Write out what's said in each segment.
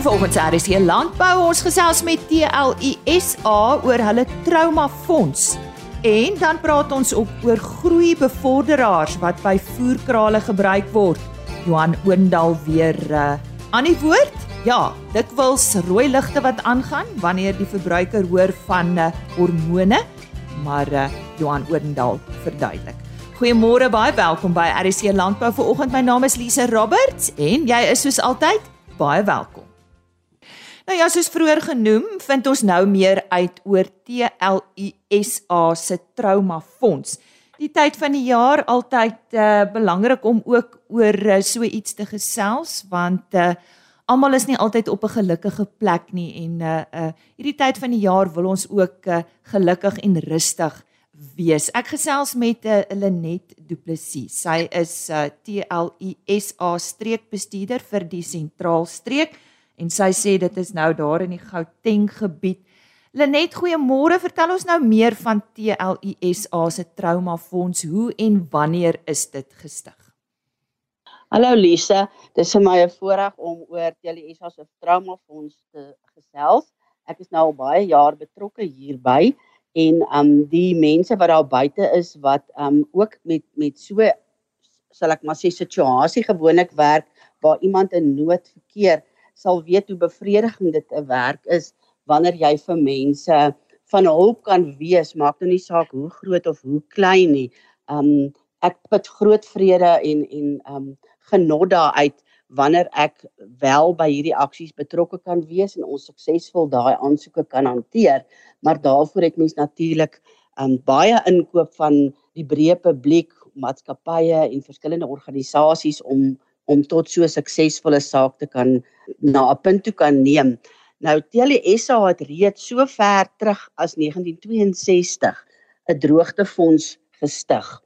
En volgens RC Landbou ons gesels met TLISA oor hulle traumafonds. En dan praat ons op oor groeibevorderaars wat by voerkrale gebruik word. Johan Oendal weer uh, aan die woord. Ja, dikwels rooi ligte wat aangaan wanneer die verbruiker hoor van uh, hormone, maar uh, Johan Oendal verduidelik. Goeiemôre, baie welkom by RC Landbou vir oggend. My naam is Lise Roberts en jy is soos altyd baie welkom. Nou ja, soos vroeër genoem, vind ons nou meer uit oor TLISA se traumafonds. Die tyd van die jaar altyd uh, belangrik om ook oor uh, so iets te gesels want uh, almal is nie altyd op 'n gelukkige plek nie en uh, uh hierdie tyd van die jaar wil ons ook uh, gelukkig en rustig wees. Ek gesels met uh, Lenet Du Plessis. Sy is uh, TLISA streekbestuurder vir die sentraal streek en sy sê dit is nou daar in die Gauteng gebied. Lenet, goeiemôre. Vertel ons nou meer van TLISA se traumafonds. Hoe en wanneer is dit gestig? Hallo Lise, dit is vir my 'n voorreg om oor TLISA se traumafonds te gesels. Ek is nou al baie jaar betrokke hierby en um die mense wat daar buite is wat um ook met met so sal ek maar sê situasie gewoonlik werk waar iemand in nood verkeer sal weet hoe bevredigend dit 'n werk is wanneer jy vir mense van hulp kan wees, maak nou nie saak hoe groot of hoe klein nie. Um ek put groot vrede en en um genot daaruit wanneer ek wel by hierdie aksies betrokke kan wees en ons suksesvol daai aansoeke kan hanteer, maar daarvoor het mens natuurlik um baie inkoop van die breë publiek, maatskappye en verskillende organisasies om om tot so 'n suksesvolle saak te kan na 'n punt toe kan neem. Nou Tele SA het reeds so ver terug as 1962 'n droogtefonds gestig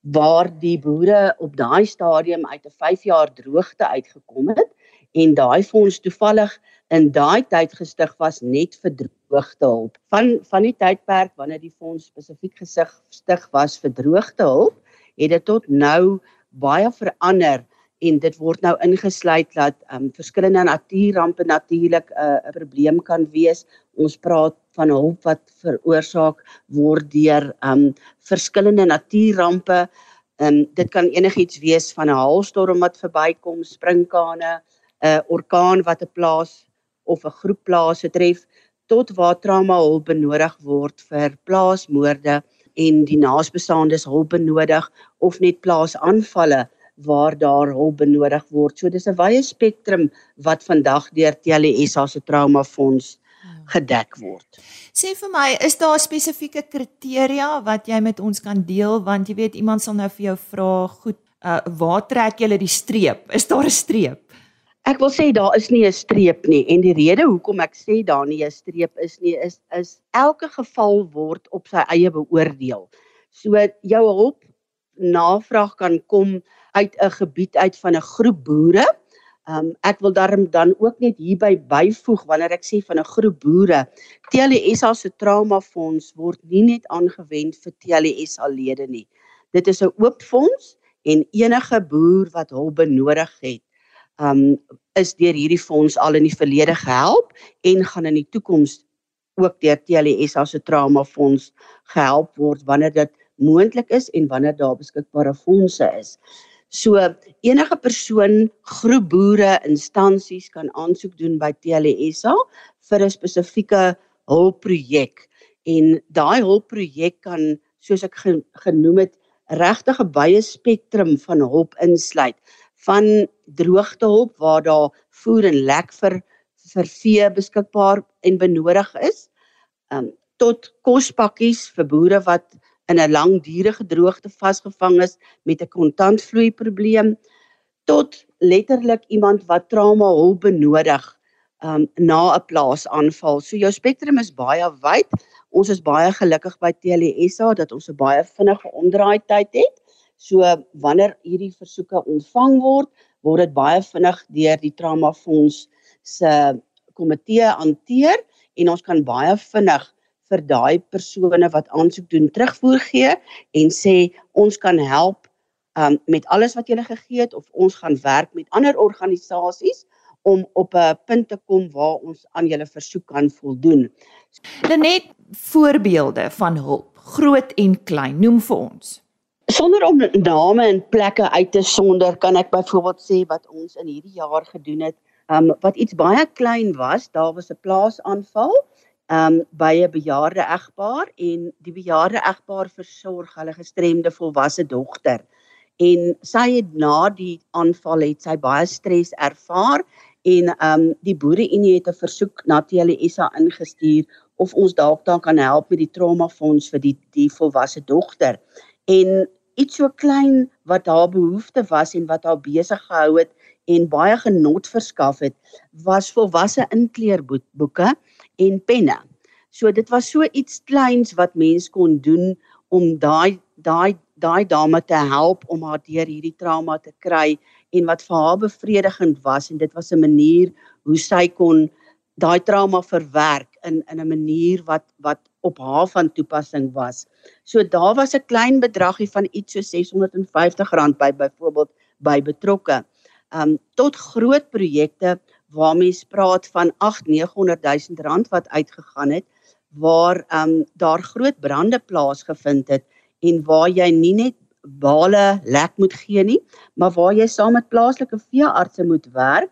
waar die boere op daai stadium uit 'n 5 jaar droogte uitgekom het en daai fonds toevallig in daai tyd gestig was net vir droogtehulp. Van van die tydperk wanneer die fonds spesifiek gestig was vir droogtehulp, het dit tot nou baie verander en dit word nou ingesluit dat um verskillende natuurrampe natuurlik 'n uh, probleem kan wees. Ons praat van hulp wat veroorsaak word deur um verskillende natuurrampe. Um dit kan enigiets wees van 'n haalstorm wat verbykom, sprinkane, 'n orkaan wat 'n plaas of 'n groep plase tref tot waar trauma hulp benodig word vir plaasmoorde en die naasbestaandes hulp benodig of net plaasaanvalle waar daar hulp benodig word. So dis 'n wye spektrum wat vandag deur TLSA se traumafonds hmm. gedek word. Sê vir my, is daar spesifieke kriteria wat jy met ons kan deel want jy weet iemand sal nou vir jou vra, goed, uh, waar trek jy die streep? Is daar 'n streep? Ek wil sê daar is nie 'n streep nie en die rede hoekom ek sê daar nie 'n streep is nie is is elke geval word op sy eie beoordeel. So jou hulp navraag kan kom uit 'n gebied uit van 'n groep boere. Um ek wil daarom dan ook net hierby byvoeg wanneer ek sê van 'n groep boere. TLSA se traumafonds word nie net aangewend vir TLSA lede nie. Dit is 'n oop fonds en enige boer wat hulp benodig het, um is deur hierdie fonds al in die verlede gehelp en gaan in die toekoms ook deur TLSA se traumafonds gehelp word wanneer dit moontlik is en wanneer daar beskikbare fondse is. So enige persoon, groep boere, instansies kan aansoek doen by TLSA vir 'n spesifieke hulpprojek en daai hulpprojek kan soos ek genoem het regtig 'n baie spektrum van hulp insluit. Van droogtehulp waar daar voer en lek vir vir vee beskikbaar en benodig is um, tot kospakkies vir boere wat in 'n langdurige droogte vasgevang is met 'n kontantvloei probleem tot letterlik iemand wat trauma hulp benodig um, na 'n plaasaanval. So jou spektrum is baie wyd. Ons is baie gelukkig by TLSA dat ons 'n baie vinnige omdraai tyd het. So wanneer hierdie versoeke ontvang word, word dit baie vinnig deur die trauma fonds se komitee hanteer en ons kan baie vinnig vir daai persone wat aansoek doen terugvoer gee en sê ons kan help um, met alles wat julle gegee het of ons gaan werk met ander organisasies om op 'n punt te kom waar ons aan julle versoek kan voldoen. Net voorbeelde van hulp, groot en klein, noem vir ons. Sonder om name en plekke uit te sonder, kan ek byvoorbeeld sê wat ons in hierdie jaar gedoen het, um, wat iets baie klein was, daar was 'n plaasaanval um by 'n bejaarde egpaar en die bejaarde egpaar versorg hulle gestremde volwasse dogter. En sy het na die aanval het sy baie stres ervaar en um die boereunie het 'n versoek na TLSA ingestuur of ons dalk daar kan help met die trauma fonds vir die die volwasse dogter. En iets so klein wat haar behoefte was en wat haar besig gehou het en baie genot verskaf het was volwasse inkleerboeke en penne. So dit was so iets kleins wat mens kon doen om daai daai daai dame te help om haar deur hierdie trauma te kry en wat vir haar bevredigend was en dit was 'n manier hoe sy kon daai trauma verwerk in in 'n manier wat wat op haar van toepassing was. So daar was 'n klein bedragie van iets so R650 by byvoorbeeld by betrokke. Um tot groot projekte waar mens praat van 8-900 000 rand wat uitgegaan het waar um daar groot brande plaasgevind het en waar jy nie net bale lek moet gee nie, maar waar jy saam met plaaslike veeartse moet werk.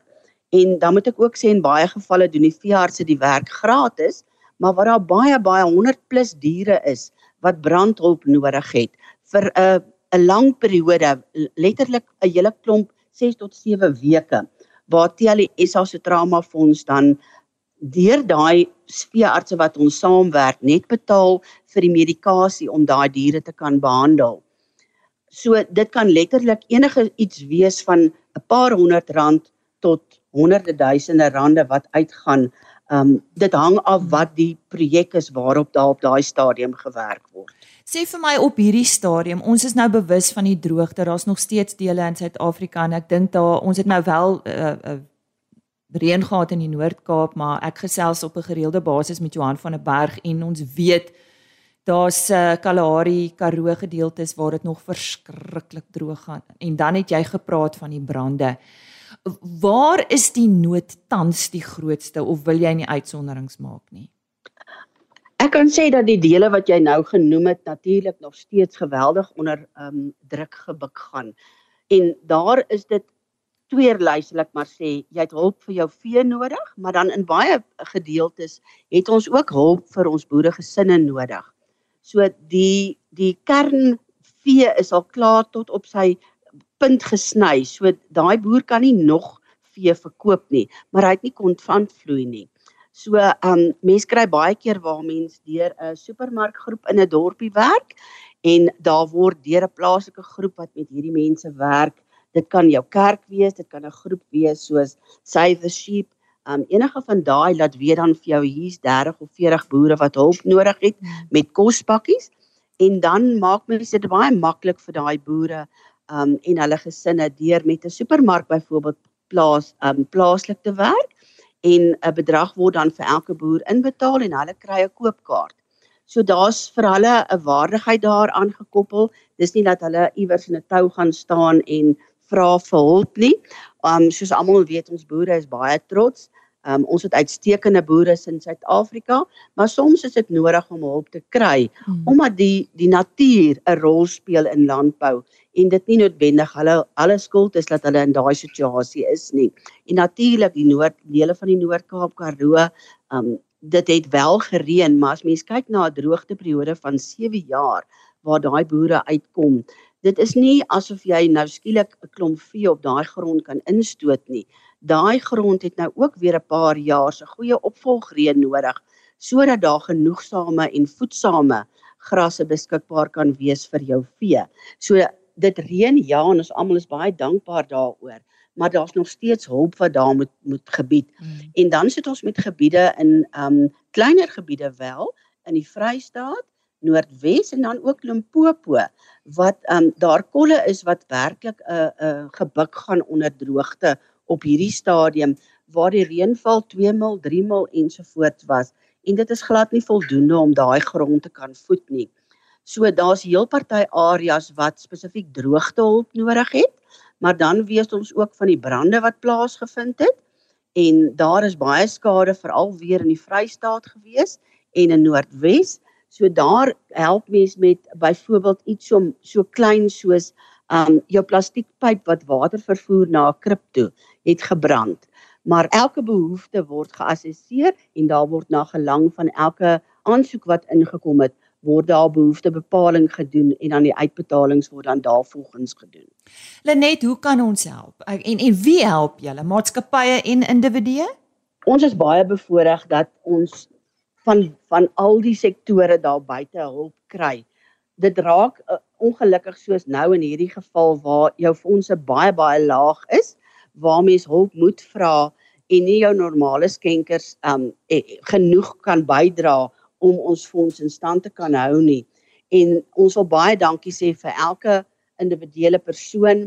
En dan moet ek ook sê in baie gevalle doen die veeartse die werk gratis, maar waar daar baie baie 100 plus diere is wat brandhulp nodig het vir 'n 'n lang periode, letterlik 'n hele klomp 6 tot 7 weke waar TLSA se trauma fonds dan deur daai veeartse wat ons saamwerk net betaal vir die medikasie om daai diere te kan behandel. So dit kan letterlik enige iets wees van 'n paar honderd rand tot honderde duisende rande wat uitgaan. Um dit hang af wat die projek is waarop daar op daai stadium gewerk word. Sê vir my op hierdie stadium, ons is nou bewus van die droogte. Daar's nog steeds dele in Suid-Afrika en ek dink daar ons het nou wel 'n uh, uh, reën gehad in die Noord-Kaap, maar ek gesels op 'n gereelde basis met Johan van der Berg en ons weet daar's uh, Kalahari Karoo gedeeltes waar dit nog verskriklik droog gaan. En dan het jy gepraat van die brande. Waar is die nood tans die grootste of wil jy nie uitsonderings maak nie? Ek kan sê dat die dele wat jy nou genoem het natuurlik nog steeds geweldig onder ehm um, druk gebuk gaan. En daar is dit tweerlys wil ek maar sê, jy het hulp vir jou vee nodig, maar dan in baie gedeeltes het ons ook hulp vir ons boeregesinne nodig. So die die kern vee is al klaar tot op sy punt gesny. So daai boer kan nie nog vee verkoop nie, maar hy het nie kontantvloei nie. So um mense kry baie keer waar mense deur 'n supermarkgroep in 'n dorpie werk en daar word deur 'n plaaslike groep wat met hierdie mense werk Dit kan jou kerk wees, dit kan 'n groep wees soos Save the Sheep. Um enige van daai laat weet dan vir jou hier's 30 of 40 boere wat hulp nodig het met kospakkies en dan maak mense dit baie maklik vir daai boere um en hulle gesinne deur met 'n supermark byvoorbeeld plaas um plaaslik te werk en 'n bedrag word dan vir elke boer inbetaal en hulle kry 'n koopkaart. So daar's vir hulle 'n waardigheid daaraan gekoppel. Dis nie dat hulle iewers in 'n tou gaan staan en vra vir hulp nie. Um soos almal weet ons boere is baie trots. Um ons het uitstekende boere in Suid-Afrika, maar soms is dit nodig om hulp te kry hmm. omdat die die natuur 'n rol speel in landbou en dit nie noodwendig hulle alle skuld is dat hulle in daai situasie is nie. En natuurlik die noord dele van die Noord-Kaap Karoo, um dit het wel gereën, maar as mens kyk na 'n droogteperiode van 7 jaar waar daai boere uitkom, dit is nie asof jy nou skielik 'n klomp vee op daai grond kan instoot nie. Daai grond het nou ook weer 'n paar jaar se goeie opvolgreën nodig sodat daar genoegsame en voedsame grasse beskikbaar kan wees vir jou vee. So dit reën ja en ons almal is baie dankbaar daaroor, maar daar's nog steeds hulp wat daar moet moet gebied. Hmm. En dan sit ons met gebiede in um kleiner gebiede wel in die Vrystaat Noordwes en dan ook Limpopo wat ehm um, daar kolle is wat werklik 'n uh, 'n uh, gebuk gaan onder droogte op hierdie stadium waar die reënval 2 mil, 3 mil ensovoorts was en dit is glad nie voldoende om daai grond te kan voed nie. So daar's heel party areas wat spesifiek droogtehulp nodig het, maar dan weet ons ook van die brande wat plaasgevind het en daar is baie skade veral weer in die Vrystaat gewees en in Noordwes. So daar help mens met byvoorbeeld iets so so klein soos um jou plastiekpyp wat water vervoer na 'n krib toe het gebrand. Maar elke behoefte word geassesseer en daar word na gelang van elke aansoek wat ingekom het word daar behoeftebepaling gedoen en dan die uitbetalings word dan daarvolgens gedoen. Lenet, hoe kan ons help? En en wie help julle? Maatskappye en individue? Ons is baie bevoordeel dat ons van van al die sektore daar buite hulp kry. Dit raak uh, ongelukkig soos nou in hierdie geval waar jou fondse baie baie laag is, waar mens hulp moet vra en nie jou normale skenkers um eh, genoeg kan bydra om ons fonds in stand te kan hou nie. En ons wil baie dankie sê vir elke individuele persoon,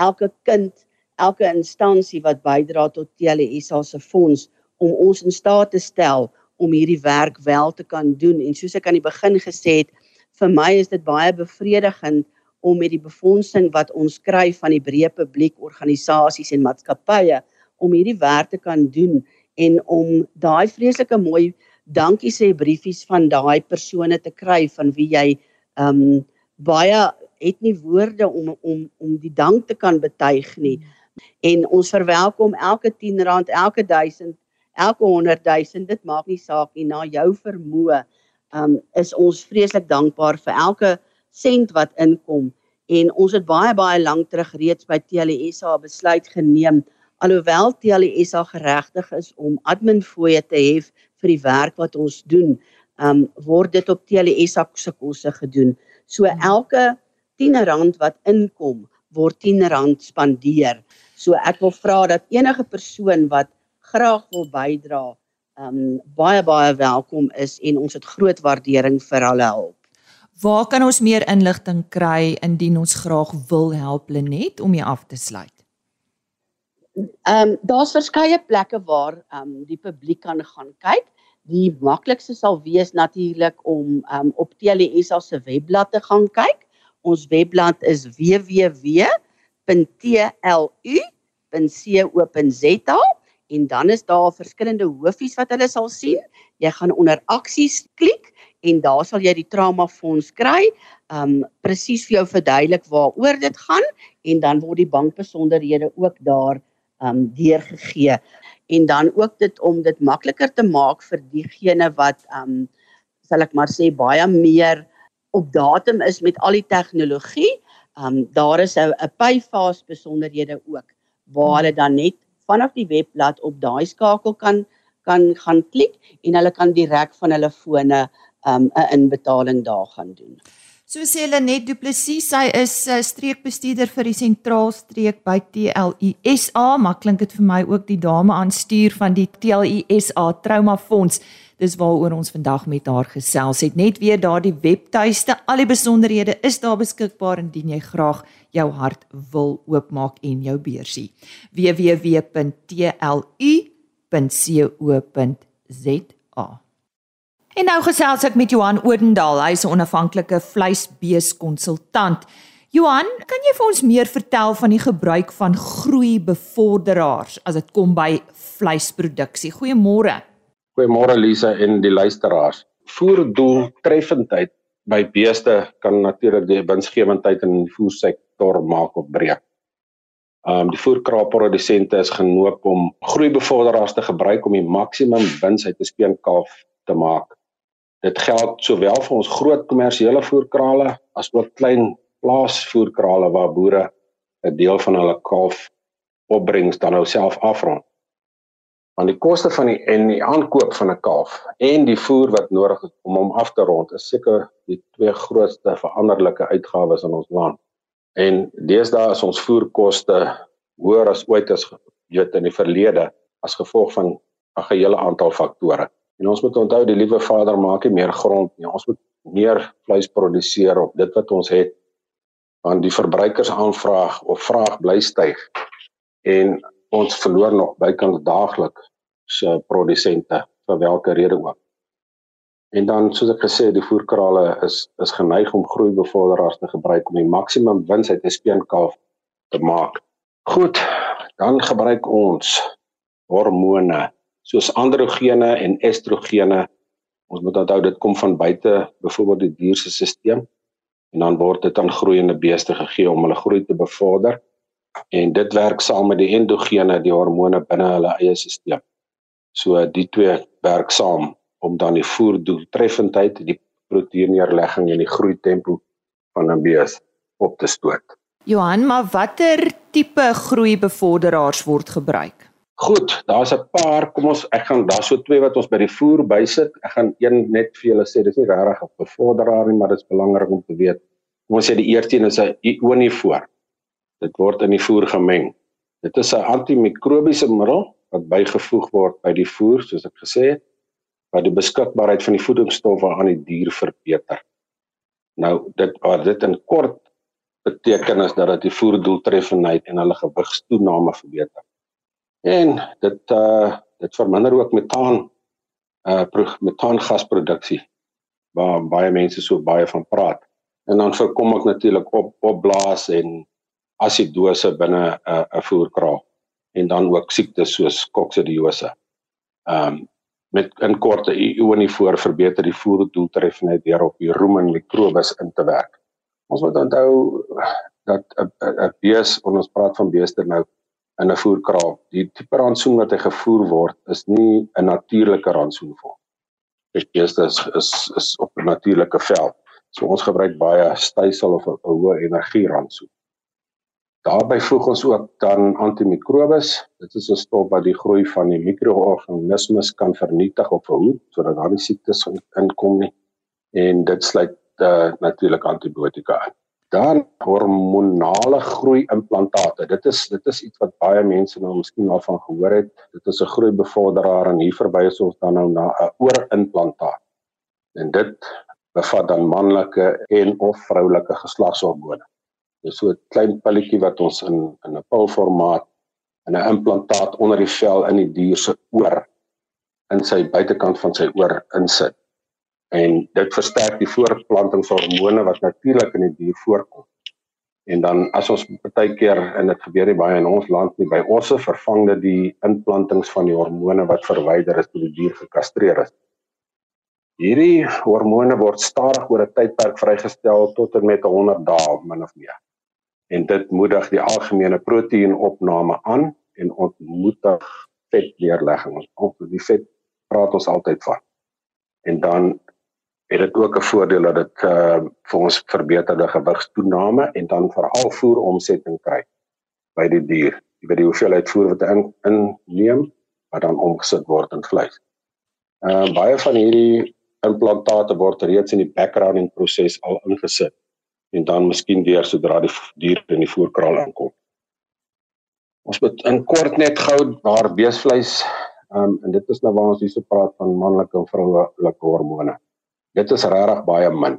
elke kind, elke instansie wat bydra tot TLSA se fonds om ons in staat te stel om hierdie werk wel te kan doen. En soos ek aan die begin gesê het, vir my is dit baie bevredigend om met die befondsing wat ons kry van die breë publiek, organisasies en maatskappye om hierdie werk te kan doen en om daai vreeslike mooi dankie sê briefies van daai persone te kry van wie jy ehm um, baie het nie woorde om om om die dank te kan betuig nie. En ons verwelkom elke 10 rand, elke 1000, elke 100 000, dit maak nie saak nie na jou vermoë. Um, is ons vreeslik dankbaar vir elke sent wat inkom en ons het baie baie lank terug reeds by TLSA besluit geneem alhoewel TLSA geregtig is om admin fooie te hê vir die werk wat ons doen, um word dit op TLSA se kosse gedoen. So elke 10 rand wat inkom, word 10 rand spandeer. So ek wil vra dat enige persoon wat graag wil bydra, um baie baie welkom is en ons het groot waardering vir hulle hulp. Waar kan ons meer inligting kry indien ons graag wil help Lenet om jy af te sluit? Ehm um, daar's verskeie plekke waar ehm um, die publiek kan gaan kyk. Die maklikste sal wees natuurlik om um, op TLSA se webblad te gaan kyk. Ons webblad is www.tlu.co.za en dan is daar verskillende hoofies wat hulle sal sien. Jy gaan onder aksies klik en daar sal jy die trauma fonds kry. Um presies vir jou verduidelik waaroor dit gaan en dan word die bankbesonderhede ook daar um deurgegee en dan ook dit om dit makliker te maak vir diegene wat um sal ek maar sê baie meer op datum is met al die tegnologie. Um daar is 'n payfast besonderhede ook waar hulle dan net vanaf die webblad op daai skakel kan kan gaan klik en hulle kan direk van hulle fone um 'n inbetaling daar gaan doen. So sê hulle net Du Plessis, sy is uh, streekbestuurder vir die sentraalstreek by TLISA, maar klink dit vir my ook die dame aan stuur van die TLISA Trauma Fonds. Dis waaroor ons vandag met haar gesels het. Net weer daardie webtuiste, al die besonderhede is daar beskikbaar indien jy graag jou hart wil oopmaak en jou beursie. www.tlu.co.za En nou gesels ek met Johan Odendaal, hy is 'n onafhanklike vleisbeeskonsultant. Johan, kan jy vir ons meer vertel van die gebruik van groeibevorderaars as dit kom by vleisproduksie? Goeiemôre. Goeiemôre Lisa en die luisteraars. Voerdoeltreffendheid by beeste kan natuurlik die winsgewendheid in die voersektor maak of breek. Um die voerkraapprodusente is genoop om groeibevorderaars te gebruik om die maksimum wins uit 'n speenkalf te maak. Dit geld sowel vir ons groot kommersiële voerkrale as ook klein plaasvoerkrale waar boere 'n deel van hulle kalf opbrengs dan nou self afrond. Want die koste van die en die aankoop van 'n kalf en die voer wat nodig is om hom af te rond is seker die twee grootste veranderlike uitgawes in ons land. En deesdae is ons voerkoste hoër as ooit as weet in die verlede as gevolg van 'n gehele aantal faktore. En ons moet onthou die liewe Vader maak nie meer grond nie. Ons moet meer vleis produseer op dit wat ons het. Want die verbruikersaanvraag of vraag bly styg. En ons verloor nog bykans daagliks se produsente vir watter rede ook. En dan soos ek gesê die voerkrale is is geneig om groeibevorderaars te gebruik om die maksimum wins uit 'n speenkalf te maak. Goed, dan gebruik ons hormone soos androgene en estrogene. Ons moet onthou dit kom van buite, byvoorbeeld die dier se stelsel en dan word dit aan groeiende beeste gegee om hulle groei te bevorder en dit werk saam met die endogene, die hormone binne hulle eie stelsel. So die twee werk saam om dan die voerdoeltreffendheid, die proteïneerlegging en die groei tempo van 'n bees op te stoot. Johan, maar watter tipe groeibevorderaars word gebruik? Goed, daar's 'n paar. Kom ons ek gaan daar so twee wat ons by die voer bysit. Ek gaan een net vir julle sê, dis nie regtig 'n bevorderaar nie, maar dit is belangrik om te weet. Kom ons sê die eerste een is 'n ionifoor. Dit word in die voer gemeng. Dit is 'n antimikrobiese middel wat bygevoeg word by die voer, soos ek gesê het, wat die beskikbaarheid van die voedingsstowwe aan die dier verbeter. Nou dit wat dit in kort beteken is dat dit die voerdoeltreffendheid en hulle gewigstoename verbeter. En dit uh dit verminder ook metaan uh metaangasproduksie waar baie mense so baie van praat. En dan voorkom ek natuurlik op opblaas en asidose binne 'n uh, 'n voerkraal en dan ook siektes soos koksidiose. Ehm um, met in korte ioni voor verbeter die voerdoeltreffendheid deur op die rumen mikrobes in te werk. Ons moet onthou dat 'n bees, ons praat van beeste nou in 'n voerkraal. Die tipe rantsoen wat hy gevoer word, is nie 'n natuurlike rantsoen vir hom. Die beeste is is is op 'n natuurlike veld. So ons gebruik baie stysel of 'n hoë energie rantsoen. Daarby voeg ons ook dan antimikrobes. Dit is 'n stof wat die groei van die mikroorganismes kan vernietig of verhoed sodat daar nie siektes inkom nie. En dit sluit uh, natuurlik antibiotika in dan hormonale groei implantate. Dit is dit is iets wat baie mense nou miskien al van gehoor het. Dit is 'n groei bevorderaar en hier verby is ons dan nou na 'n oorimplantaat. En dit bevat dan manlike en of vroulike geslagshormone. Dis so 'n klein pilletjie wat ons in in 'n pilformaat in 'n implantaat onder die vel in die dier se oor in sy buitekant van sy oor insit en dit versterk die voortplantingshormone wat natuurlik in die dier voorkom. En dan as ons baie keer en dit gebeur baie in ons land nie by osse vervang dit die implantings van die hormone wat verwyder is toe die dier gekastreer is. Hierdie hormone word stadig oor 'n tydperk vrygestel tot en met 100 dae min of meer. En dit moedig die algemene proteïenopname aan en ontmoedig vetleerlegging. Ons die vet praat ons altyd van. En dan het dit ook 'n voordeel dat dit uh vir ons verbeterde gewigstoename en dan veral voer omsetting kry by die dier. Jy weet die hoeveelheid voer wat in inneem wat dan omgesit word in vleis. Uh baie van hierdie implantate word reeds in die backgrounding proses al ingesit en dan miskien weer sodra die dier in die voerkraal aankom. Ons moet in kort net gou waar beesvleis um en dit is nou waar ons hierso praat van manlike en vroulike hormone dit is regtig baie min.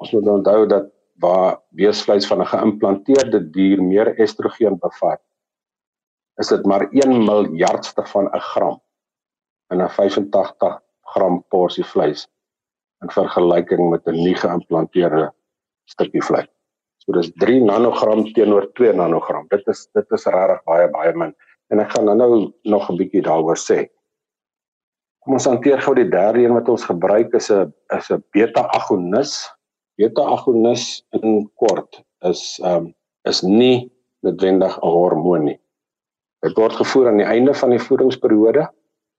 Ons moet onthou dat waar beesvleis van 'n geïmplanteerde dier meer estrogen bevat, is dit maar 1 miljardste van 'n gram in 'n 85 gram porsie vleis in vergelyking met 'n nie geïmplanteerde stukkie vleis. So dis 3 nanogram teenoor 2 nanogram. Dit is dit is regtig baie baie min. En ek gaan nou nog 'n bietjie daaroor sê. Kom ons hanteer gou die derde een wat ons gebruik is 'n is 'n beta agonis. Beta agonis in kort is ehm um, is nie noodwendig 'n hormoon nie. Dit word gevoer aan die einde van die voedingsperiode.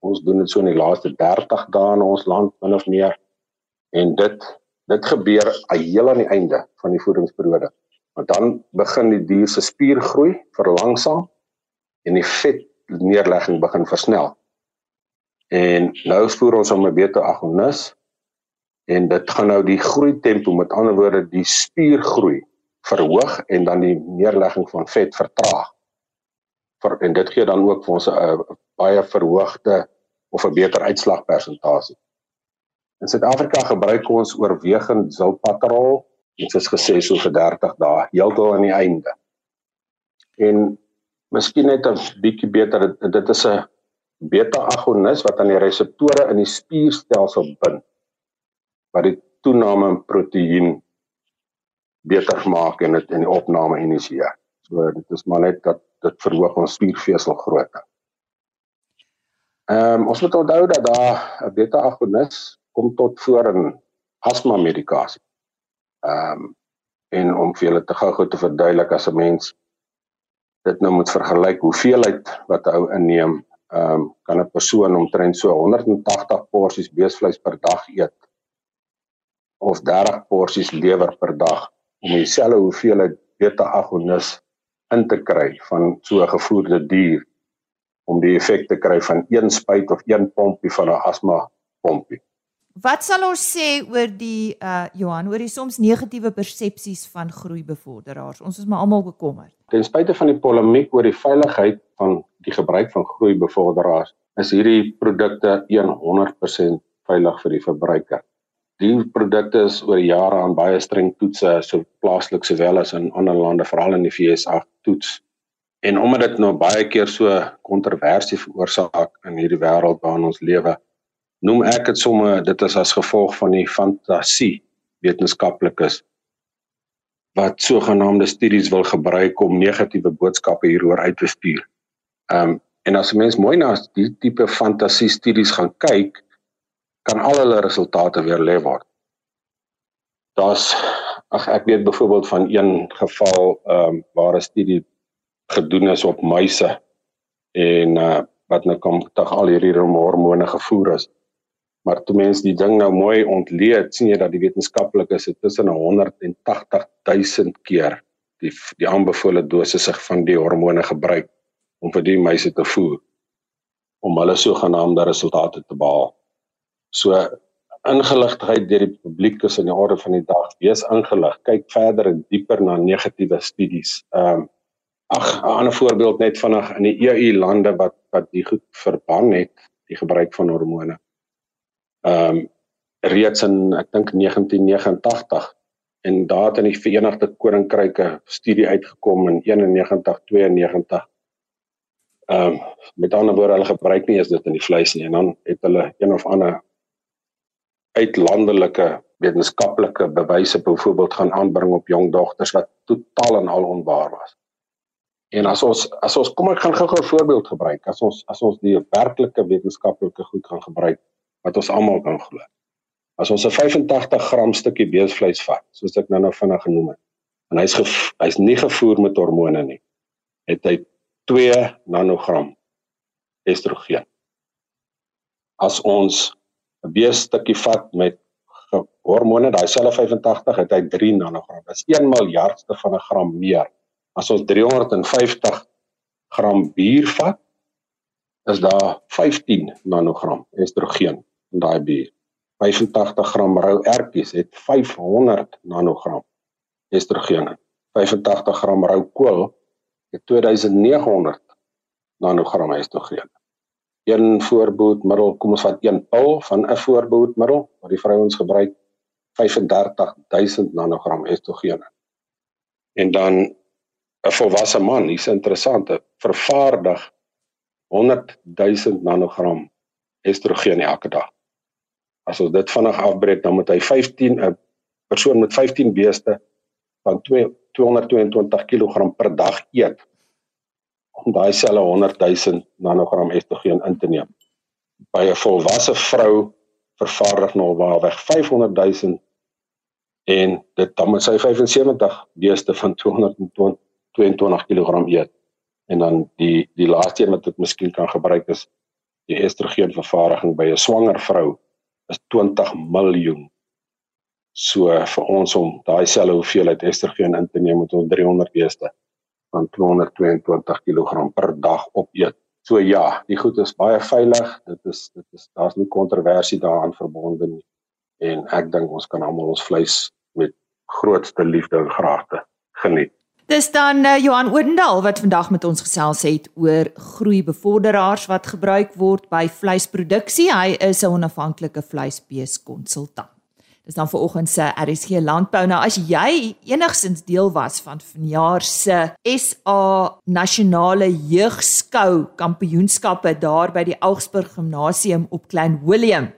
Ons doen dit so in die laaste 30 dae in ons land min of meer. En dit dit gebeur heel aan die einde van die voedingsperiode. Want dan begin die dier se spiergroei verlangsaam en die vetneerlegging begin versnel. En nou spoor ons om 'n beta agonis en dit gaan nou die groei tempo met ander woorde die spiergroei verhoog en dan die neerlegging van vet vertraag. Vir en dit gee dan ook vir ons 'n baie verhoogde of 'n beter uitslagpersentasie. In Suid-Afrika gebruik ons oorwegend zilpaterol, dit is gesê so vir 30 dae, heeltemal aan die einde. En miskien net 'n bietjie beter dit is 'n beta-agonis wat aan die reseptore in die spierstelsel bind wat die toename in proteïen beter maak en dit in die opname initieer. So dit is maar net dat dit verhoog ons spiervesel grootte. Ehm um, ons moet onthou dat daar 'n beta-agonis kom tot voor in asma medikasie. Ehm um, en om vir julle te gou-gou te verduidelik as 'n mens dit nou moet vergelyk hoeveelheid wat 'n ou inneem, ehm um, kan 'n persoon omtrent so 180 porsies beesvleis per dag eet of 30 porsies lewer per dag om dieselfde hoeveelheid beta-agonis in te kry van so 'n gevoerde dier om die effek te kry van een spuit of een pompie van 'n asma pompie. Wat sal ons sê oor die uh Johan oor die soms negatiewe persepsies van groeibevorderaars? Ons is maar almal bekommerd. Ten spyte van die polemiek oor die veiligheid van die gebruik van groeibevorderaars, is hierdie produkte 100% veilig vir die verbruiker. Die produkte is oor jare aan baie streng toetse so plaaslik sowel as in ander lande, veral in die VSA toets En omdat dit nou baie keer so kontroversie veroorsaak in hierdie wêreld waarin ons lewe, noem ek dit sommer dit is as gevolg van die fantasie wetenskaplikes wat sogenaamde studies wil gebruik om negatiewe boodskappe hieroor uit te stuur. Ehm um, en as 'n mens mooi na die tipe fantasie studies gaan kyk, kan al hulle resultate weer lê word. Daar's ag ek weet byvoorbeeld van een geval ehm um, waar 'n studie gedoen is op muise en uh wat nou kom tog al hierdie hormone gevoer is. Maar toe mense die ding nou mooi ontleed, sien jy dat die wetenskaplikes dit tussen 180 000 keer die die aanbevole dosisse van die hormone gebruik om vir die muise te voer om hulle sogenaamde resultate te behaal. So ingeligtheid deur die publiek is in die orde van die dag. Wees ingelig, kyk verder en dieper na negatiewe studies. Ehm um, Ag, 'n ander voorbeeld net vinnig in die EU lande wat wat die goed verban het, die gebruik van hormone. Ehm um, reeds in ek dink 1989 en daar het in die Verenigde Koninkryk 'n studie uitgekom in 91 92. Ehm um, met ander woorde hulle gebruik nie eens dit in die vleis nie en dan het hulle een of ander uitlandelike wetenskaplike bewyse byvoorbeeld gaan aanbring op jong dogters wat totaal en al onwaar was. En as ons as ons kom ek gaan gou-gou 'n voorbeeld gebruik. As ons as ons die werklike wetenskaplike goed gaan gebruik wat ons almal kan glo. As ons 'n 85 gram stukkie beesvleis vat, soos ek nou-nou vinnig genoem het, en hy's hy's nie gevoer met hormone nie, het hy 2 nanogram estrogen. As ons 'n beesstukkie vat met hormone, daai selfe 85, het hy 3 nanogram. Dit is 1 miljardste van 'n gram meer As ons 350 gram bier vat, is daar 15 nanogram estrogen in daai bier. 85 gram rou ertjies het 500 nanogram estrogen. 85 gram rou kool het 2900 nanogram estrogen. Een voorbehoedmiddel, kom ons vat een pil van 'n voorbehoedmiddel wat die vrouens gebruik 35000 nanogram estrogen. En dan 'n volwasse man, hier's interessant, vervaardig 100 000 nanogram estrogen elke dag. As ons dit vinnig afbreek, dan moet hy 15 'n persoon met 15 beeste van 2 222 kg per dag eet om daai selfe 100 000 nanogram estrogen in te neem. By 'n volwasse vrou vervaardig normaalweg 500 000 en dit dan moet sy 75 beeste van 220 22 kg eet. En dan die die laaste een wat ek miskien kan gebruik is die estrogen vervaardiging by 'n swanger vrou is 20 miljoen. So vir ons om daai selfe hoeveelheid estrogen in te neem moet ons 300 beeste van 222 kg per dag opeet. So ja, die goed is baie veilig. Dit is dit is daar's nie kontroversie daaraan verbonde nie. En ek dink ons kan almal ons vleis met grootste liefde en graagte geniet. Dis dan uh, Johan Oendal wat vandag met ons gesels het oor groeibevorderaars wat gebruik word by vleisproduksie. Hy is 'n onafhanklike vleisbeeskonsultant. Dis dan vanoggend se RSG Landbou. Nou as jy enigsins deel was van vanjaar se SA Nasionale Jeugskou Kampioenskappe daar by die Augsburg Gimnasium op Klein Willem,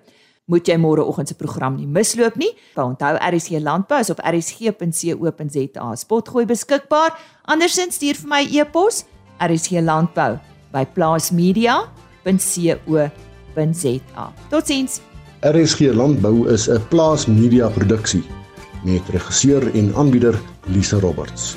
moet jy môreoggend se program nie misloop nie. Onthou RSC Landbou is op rsg.co.za spotgooi beskikbaar. Andersins stuur vir my e-pos rsglandbou by plaasmedia landbou.co.za. Totsiens. RSG Landbou is 'n plaas media produksie met regisseur en aanbieder Lisa Roberts.